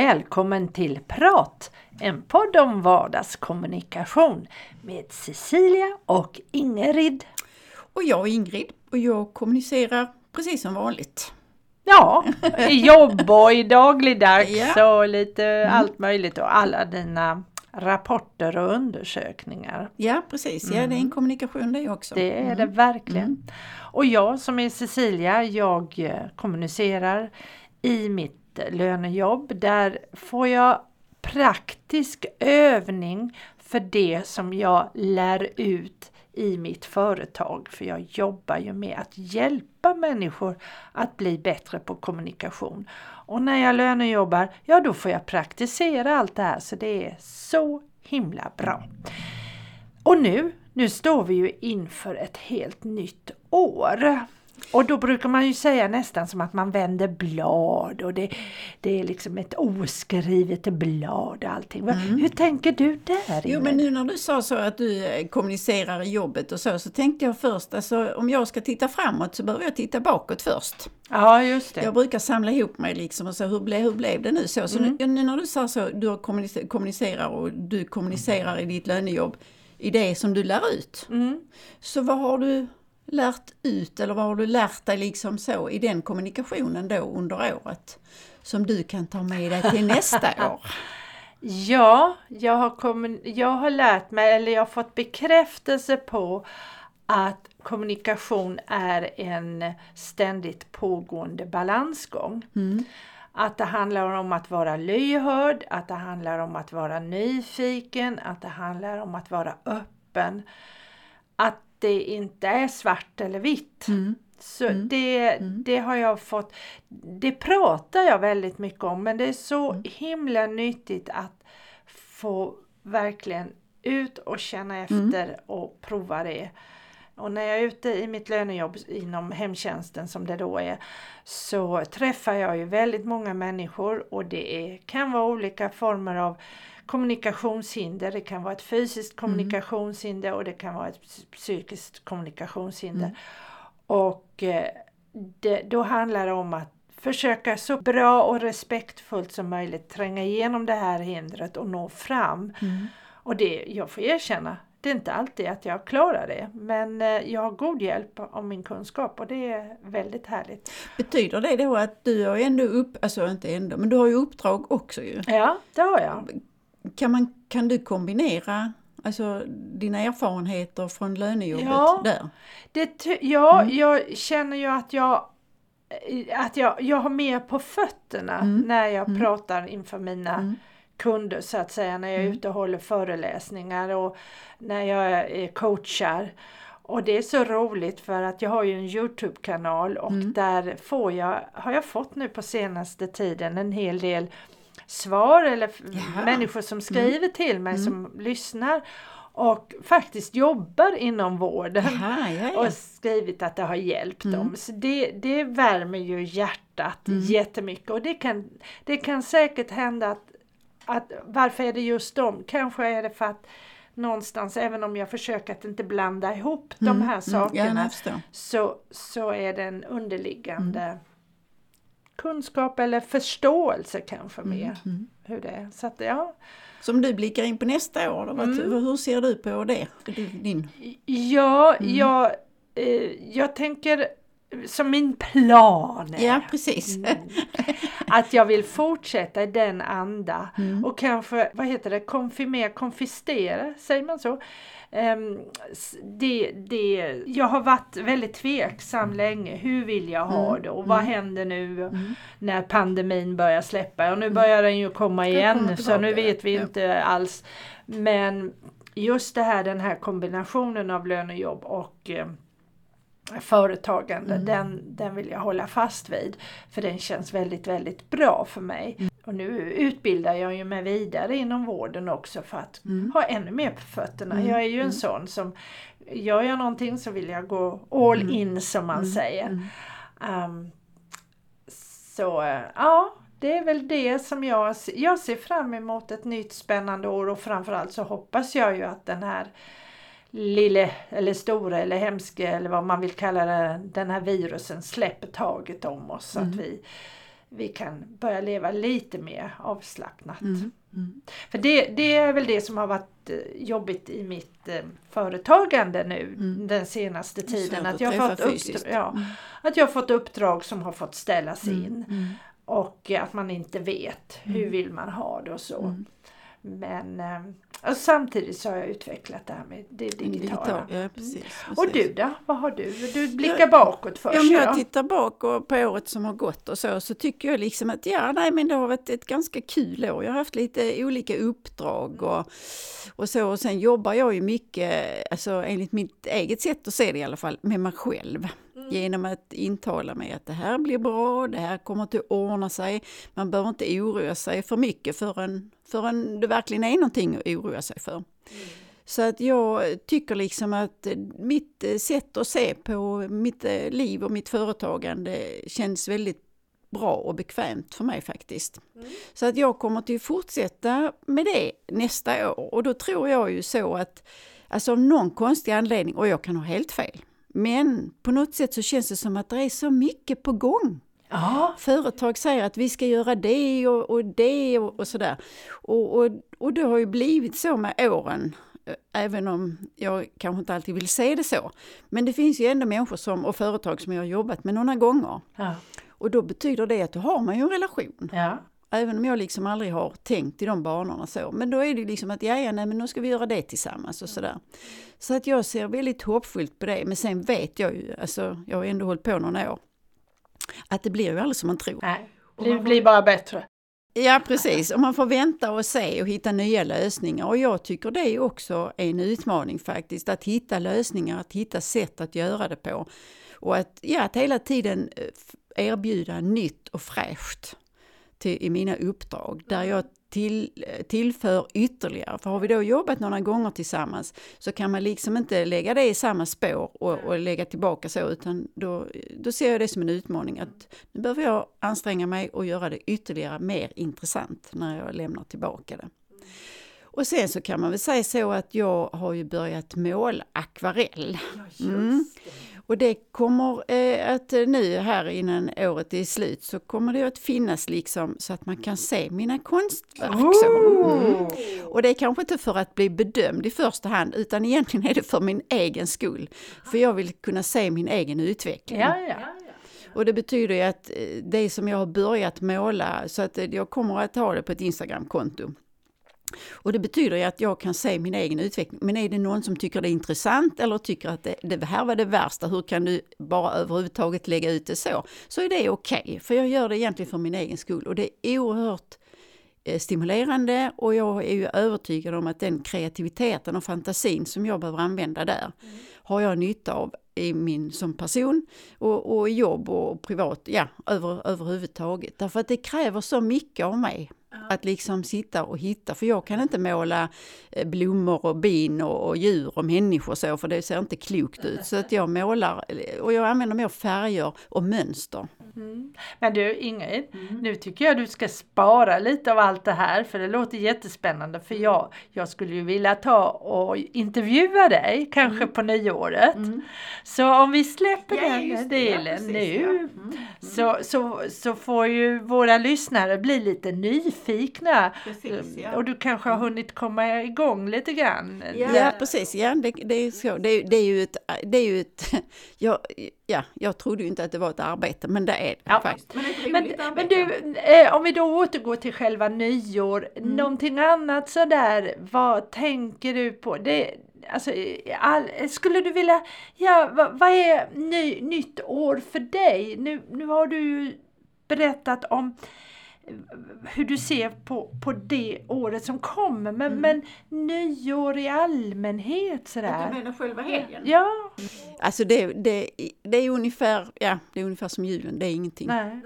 Välkommen till Prat! En podd om vardagskommunikation med Cecilia och Ingrid. Och jag är Ingrid och jag kommunicerar precis som vanligt. Ja, i jobb och i dagligdags Ja. och lite allt möjligt och alla dina rapporter och undersökningar. Ja precis, ja det är en kommunikation det också. Det är det verkligen. Och jag som är Cecilia, jag eh, kommunicerar i mitt lönejobb. Där får jag praktisk övning för det som jag lär ut i mitt företag. För jag jobbar ju med att hjälpa människor att bli bättre på kommunikation. Och när jag lönejobbar, ja då får jag praktisera allt det här så det är så himla bra. Och nu, nu står vi ju inför ett helt nytt år. Och då brukar man ju säga nästan som att man vänder blad och det, det är liksom ett oskrivet blad och allting. Va- Hur tänker du där Mm. Jo men nu när du sa så att du eh, kommunicerar i jobbet och så, så tänkte jag först, alltså om jag ska titta framåt så behöver jag titta bakåt först. Ja just det. Jag brukar samla ihop mig liksom och säga hur, ble, hur blev det nu så? Så Mm. nu, nu när du sa så, du kommunicerar och du kommunicerar i ditt lönejobb i det som du lär ut. Mm. Så vad har du lärt ut eller vad har du lärt dig liksom så i den kommunikationen då under året? Som du kan ta med dig till nästa år. Ja, jag har, kommun- jag har lärt mig, eller jag har fått bekräftelse på att kommunikation är en ständigt pågående balansgång. Att det handlar om att vara lyhörd, att det handlar om att vara nyfiken, att det handlar om att vara öppen. Att det inte är svart eller vitt. Så det, det har jag fått, det pratar jag väldigt mycket om men det är så himla nyttigt att få verkligen ut och känna efter och prova det. Och när jag är ute i mitt lönejobb inom hemtjänsten som det då är så träffar jag ju väldigt många människor och det är, kan vara olika former av kommunikationshinder. Det kan vara ett fysiskt kommunikationshinder och det kan vara ett ps- psykiskt kommunikationshinder. Och eh, det, då handlar det om att försöka så bra och respektfullt som möjligt tränga igenom det här hindret och nå fram. Och det, jag får erkänna, det är inte alltid att jag klarar det. Men eh, jag har god hjälp av min kunskap och det är väldigt härligt. Betyder det då att du har ändå upp, alltså inte ändå, men du har ju uppdrag också ju. Ja, det har jag. Kan, man, kan du kombinera alltså, dina erfarenheter från lönejobbet Ja. där? Det, ja, jag känner ju att jag att jag, jag har mer på fötterna när jag pratar inför mina kunder så att säga. När jag är ute och håller föreläsningar och när jag coachar. Och det är så roligt för att jag har ju en Youtube-kanal och där får jag, har jag fått nu på senaste tiden en hel del svar eller Jaha. människor som skriver till mig som lyssnar och faktiskt jobbar inom vården Jaha, ja, ja. och skrivit att det har hjälpt dem. Så det, det värmer ju hjärtat jättemycket och det kan, det kan säkert hända att, att varför är det just dem? Kanske är det för att någonstans, även om jag försöker att inte blanda ihop de här Ja, sakerna, förstår. så, så är det en underliggande kunskap eller förståelse kanske mer hur det är. Så att, ja. Så om du blickar in på nästa år, då, Mm. hur ser du på det? Din, Ja, jag, eh, jag tänker som min plan är ja, precis. Mm. att jag vill fortsätta i den anda och kanske, vad heter det, konfirmera, konfistera, säger man så? Ehm, s- det, det, jag har varit väldigt tveksam länge, hur vill jag ha det och vad händer nu när pandemin börjar släppa? Och nu börjar den ju komma igen komma så nu vet vi ja. inte alls. Men just det här, den här kombinationen av lönejobb och eh, företagande, den, den vill jag hålla fast vid. För den känns väldigt, väldigt bra för mig. Och nu utbildar jag ju mig vidare inom vården också för att ha ännu mer på fötterna. Jag är ju en sån som, gör jag någonting så vill jag gå all in som man säger. Um, så ja, det är väl det som jag, jag ser fram emot ett nytt spännande år och framförallt så hoppas jag ju att den här lille eller stora eller hemske eller vad man vill kalla det, den här virusen släpper taget om oss. Så att vi vi kan börja leva lite mer avslappnat. Mm. Mm. För det, det är väl det som har varit eh, jobbigt i mitt eh, företagande nu Mm. den senaste tiden. Att jag, fått uppdrag, ja, Mm. att jag fått uppdrag som har fått ställas in. Mm. Och att man inte vet hur Mm. vill man ha det och så. Mm. Men eh, och samtidigt så har jag utvecklat det här med det digitala. Digital, ja, precis, Och precis. du då? Vad har du? Du blickar bakåt först. Ja, om jag ja. tittar bak och på året som har gått och så, så tycker jag liksom att ja, nej, men det har varit ett ganska kul år. Jag har haft lite olika uppdrag och, och så. Och sen jobbar jag ju mycket, alltså enligt mitt eget sätt att se det i alla fall, med mig själv. Genom att intala mig att det här blir bra, det här kommer att ordna sig. Man behöver inte oroa sig för mycket förrän, förrän det verkligen är någonting att oroa sig för. Så att jag tycker liksom att eh, mitt eh, sätt att se på mitt eh, liv och mitt företagande känns väldigt bra och bekvämt för mig faktiskt. Så att jag kommer till fortsätta med det nästa år och då tror jag ju så att alltså av någon konstig anledning, och jag kan ha helt fel, men på något sätt så känns det som att det är så mycket på gång Ja, företag säger att vi ska göra det och, och det och, och sådär. Och, och, och det har ju blivit så med åren, eh, även om jag kanske inte alltid vill se det så. Men det finns ju ändå människor som, och företag som jag har jobbat med några gånger. ja, Och då betyder det att då har man ju en relation. ja. Även om jag liksom aldrig har tänkt i de banorna så. Men då är det liksom att ja, ja, nej, men nu ska vi göra det tillsammans och sådär. Så att jag ser väldigt hoppfullt på det. Men sen vet jag ju, alltså jag har ändå hållit på några år, att det blir ju aldrig som man tror. Nej, det blir bara bättre. Ja precis, och man får vänta och se och hitta nya lösningar. Och jag tycker det är också en utmaning faktiskt, att hitta lösningar, att hitta sätt att göra det på. Och att, ja, att hela tiden eh, erbjuda nytt och fräscht till, i mina uppdrag, där jag till, eh, tillför ytterligare. För har vi då jobbat några gånger tillsammans så kan man liksom inte lägga det i samma spår och, och lägga tillbaka så, utan då, då ser jag det som en utmaning att nu behöver jag anstränga mig och göra det ytterligare mer intressant när jag lämnar tillbaka det. Och sen så kan man väl säga så att jag har ju börjat måla akvarell. Mm. Och det kommer eh, att eh, nu här innan året är slut så kommer det att finnas liksom så att man kan se mina konstverk. Mm. Och det är kanske inte för att bli bedömd i första hand utan egentligen är det för min egen skull. För jag vill kunna se min egen utveckling. Ja, ja. Och det betyder ju att eh, det som jag har börjat måla, så att jag kommer att ha det på ett Instagramkonto. Och det betyder ju att jag kan se min egen utveckling. Men är det någon som tycker det är intressant eller tycker att det, det här var det värsta, hur kan du bara överhuvudtaget lägga ut det så? Så är det okej, för jag gör det egentligen för min egen skull. Och det är oerhört eh, stimulerande och jag är ju övertygad om att den kreativiteten och fantasin som jag behöver använda där har jag nytta av i min som person och, och i jobb och privat, ja över, överhuvudtaget. Därför att det kräver så mycket av mig att liksom sitta och hitta, för jag kan inte måla eh, blommor och bin och, och djur och människor så, för det ser inte klokt ut. Så att jag målar, och jag använder mer färger och mönster. Mm. Men du Ingrid, nu tycker jag du ska spara lite av allt det här för det låter jättespännande för jag, jag skulle ju vilja ta och intervjua dig kanske på nyåret. Så om vi släpper Ja, den det. Ja, delen precis, nu ja. Mm, så, så, så får ju våra lyssnare bli lite nyfikna Precis, ja. och du kanske har hunnit komma igång lite grann. Ja, precis. Ja, det, det är så. Det, är- det är ju ett... Det är ju ett jag, ja, jag trodde ju inte att det var ett arbete, men det är det Ja. faktiskt. Men, men du, eh, om vi då återgår till själva nyår, Mm. någonting annat sådär, vad tänker du på? Det, alltså, all, skulle du vilja, ja, vad, vad är ny, nytt år för dig? Nu, nu har du ju berättat om hur du ser på, på det året som kommer, men, Mm. men nyår i allmänhet sådär? menar själva helgen? Ja, Alltså det, det, det är ungefär, ja, det är ungefär som julen, det är ingenting. nej.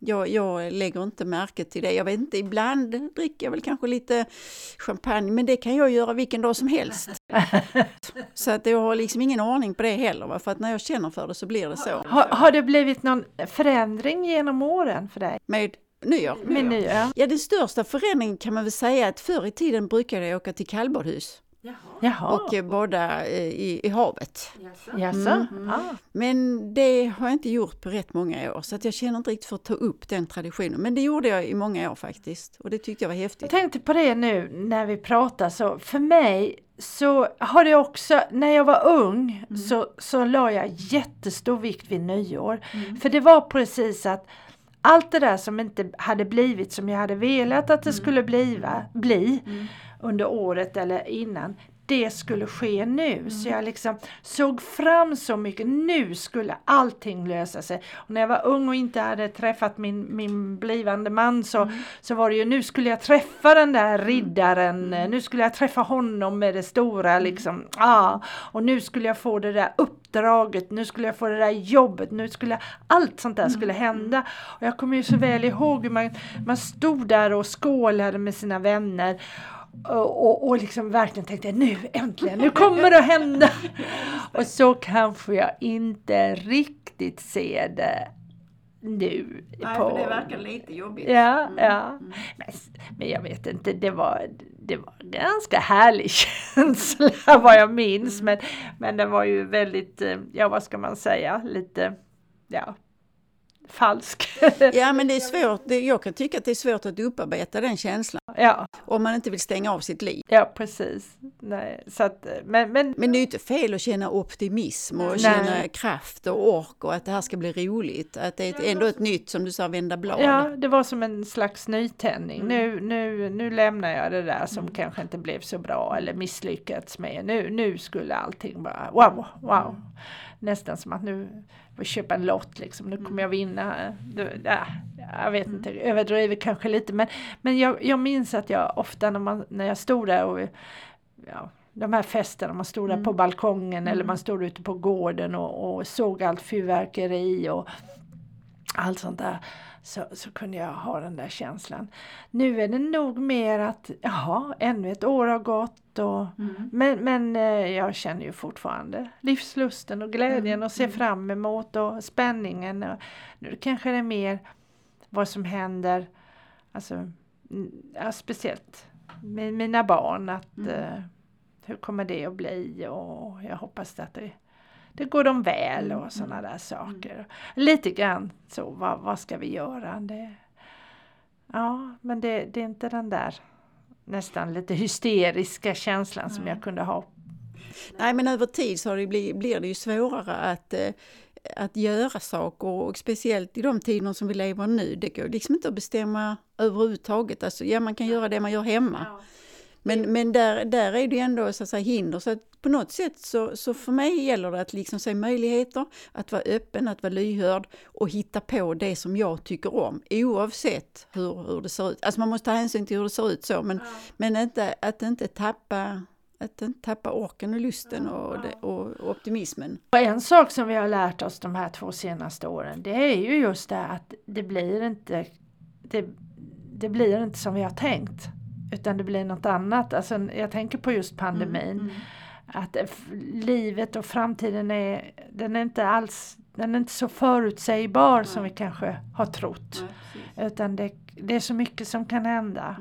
Jag, jag lägger inte märke till det. Jag vet inte, ibland dricker jag väl kanske lite champagne, men det kan jag göra vilken dag som helst. Så att jag har liksom ingen ordning på det heller, va? för att när jag känner för det så blir det så. Har, har det blivit någon förändring genom åren för dig? Med nyår. Med nyår? Ja, den största förändringen kan man väl säga att förr i tiden brukade jag åka till kallbadhus. Jaha. och eh, bada eh, i, i havet. Jaså? Mm. Ah. Men det har jag inte gjort på rätt många år så att jag känner inte riktigt för att ta upp den traditionen. Men det gjorde jag i många år faktiskt och det tyckte jag var Jag häftigt. tänkte på det nu när vi pratar så för mig så har det också, när jag var ung så, så la jag jättestor vikt vid nyår. För det var precis att allt det där som inte hade blivit som jag hade velat att det skulle bliva, bli under året eller innan, det skulle ske nu. Så jag liksom såg fram så mycket. Nu skulle allting lösa sig. Och när jag var ung och inte hade träffat min, min blivande man så, så var det ju nu skulle jag träffa den där riddaren. Nu skulle jag träffa honom med det stora liksom. Ah, och nu skulle jag få det där uppdraget. Nu skulle jag få det där jobbet. Nu skulle jag, allt sånt där skulle hända. Och jag kommer ju så väl ihåg hur man, man stod där och skålade med sina vänner. Och, och, liksom verkligen tänkte nu äntligen, nu kommer det att hända. Och så kanske jag inte riktigt ser det nu. på, lite jobbigt. Ja, ja. Men, men jag vet inte, det var, det var en ganska härlig känsla vad jag minns. Men, men den var ju väldigt, eh, ja vad ska man säga, lite, ja, falsk. Ja men det är svårt, jag kan tycka att det är svårt att upparbeta den känslan ja, om man inte vill stänga av sitt liv. ja precis. Nej, så att, men, men, Men det är ju inte fel att känna optimism och Nej. känna kraft och ork och att det här ska bli roligt. Att det är ett, ändå ett nytt, som du sa, vända blad. Ja, det var som en slags nytändning. Nu, nu, nu lämnar jag det där som kanske inte blev så bra eller misslyckats med. Nu, nu skulle allting bara wow, wow. Nästan som att nu får köpa en lott liksom. Nu kommer jag vinna. Ja, jag vet inte, överdriver kanske lite. Men, men jag, jag minns att jag ofta när, man, när jag stod där och ja, de här festerna, man stod där på balkongen eller man stod ute på gården och, och såg allt fyrverkeri och allt sånt där. Så, så kunde jag ha den där känslan. Nu är det nog mer att, jaha, ännu ett år har gått. Och, Men, men eh, jag känner ju fortfarande livslusten och glädjen och ser fram emot och spänningen. Och, nu kanske det är mer vad som händer, alltså, mm, ja, speciellt med mina barn. Att, eh, hur kommer det att bli? Och jag hoppas att det det går dem väl och sådana där saker. Lite grann så, vad, vad ska vi göra? Det, ja, men det, det är inte den där nästan lite hysteriska känslan som jag kunde ha. Nej men över tid så det bli, blir det ju svårare att, eh, att göra saker och speciellt i de tider som vi lever nu. Det går liksom inte att bestämma överhuvudtaget. Alltså, ja man kan göra det man gör hemma. Men, men där, där är det ju ändå så att säga, hinder. Så att på något sätt så, så för mig gäller det att liksom se möjligheter, att vara öppen, att vara lyhörd och hitta på det som jag tycker om oavsett hur, hur det ser ut. Alltså man måste ta hänsyn till hur det ser ut så men, men inte, att inte tappa att inte tappa orken och lusten och, det, och optimismen. Och en sak som vi har lärt oss de här två senaste åren det är ju just det att det blir inte det, det blir inte som vi har tänkt. Utan det blir något annat. Alltså, jag tänker på just pandemin. Att f- livet och framtiden är, den är inte alls den är inte så förutsägbar som vi kanske har trott. Utan det, det är så mycket som kan hända.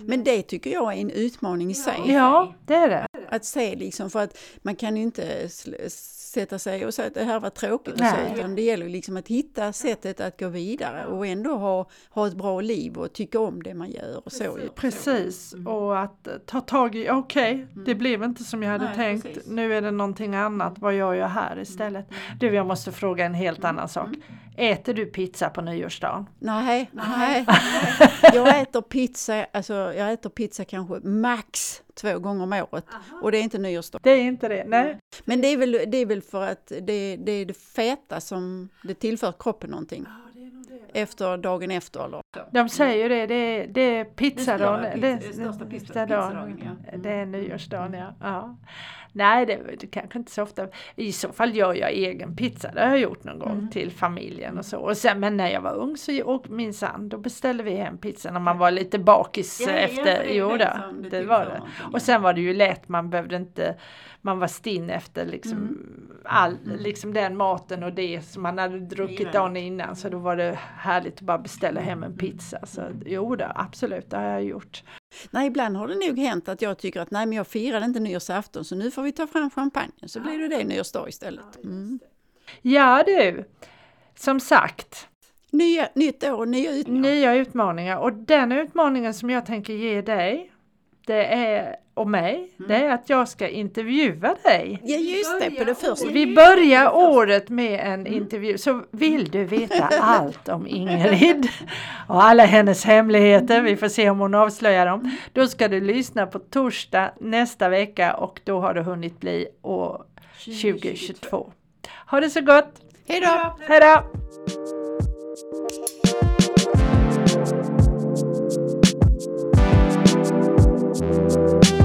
Men det tycker jag är en utmaning i sig. Ja, det är det. Att se liksom, för att man kan ju inte sl- sätta sig och säga att det här var tråkigt. och. Så, utan det gäller liksom att hitta sättet att gå vidare och ändå ha, ha ett bra liv och tycka om det man gör. Och så. Precis, och att eh, ta tag i, okej, det blev inte som jag hade Nej, tänkt, precis. nu är det någonting annat, vad gör jag här istället? Du, jag måste fråga en helt annan sak. Äter du pizza på nyårsdagen? Nej, nej. Jag äter pizza, alltså jag äter pizza kanske max två gånger om året. Och det är inte nyårsdag. Det är inte det, nej. Men det är väl, det är väl för att det, det är det feta som det tillför kroppen någonting. Efter dagen efter eller. De säger ju det, det är, det är pizzadagen. Det är Det, pizza- största pizza- pizzadagen. ja. Det är nyårsdagen, ja. ja. Nej, det, det kanske inte så ofta. I så fall gör jag egen pizza. Det har jag gjort någon gång till familjen och så. Och sen, men när jag var ung så och minsann, då beställde vi hem pizza när man var lite bakis Ja, efter. det jo det då, det det var det. Och sen var det ju lätt, man behövde inte man var stinn efter liksom, all, liksom den maten och det som man hade druckit dagen innan så då var det härligt att bara beställa hem en pizza. Så jo då, absolut, det har jag gjort. Nej, ibland har det nog hänt att jag tycker att nej, men jag firade inte nyårsafton så nu får vi ta fram champagne. Så blir det det nyårsdag istället. Mm. Ja du, som sagt. Nya, nytt år och nya utmaningar. Nya utmaningar och den utmaningen som jag tänker ge dig det är, och mig, mm. det är att jag ska intervjua dig. Ja just det, på det första. Vi börjar året med en mm. intervju. Så vill du veta allt om Ingrid och alla hennes hemligheter, vi får se om hon avslöjar dem. Då ska du lyssna på torsdag nästa vecka och då har det hunnit bli år 2022. Ha det så gott! Hejdå! Hejdå! Hejdå.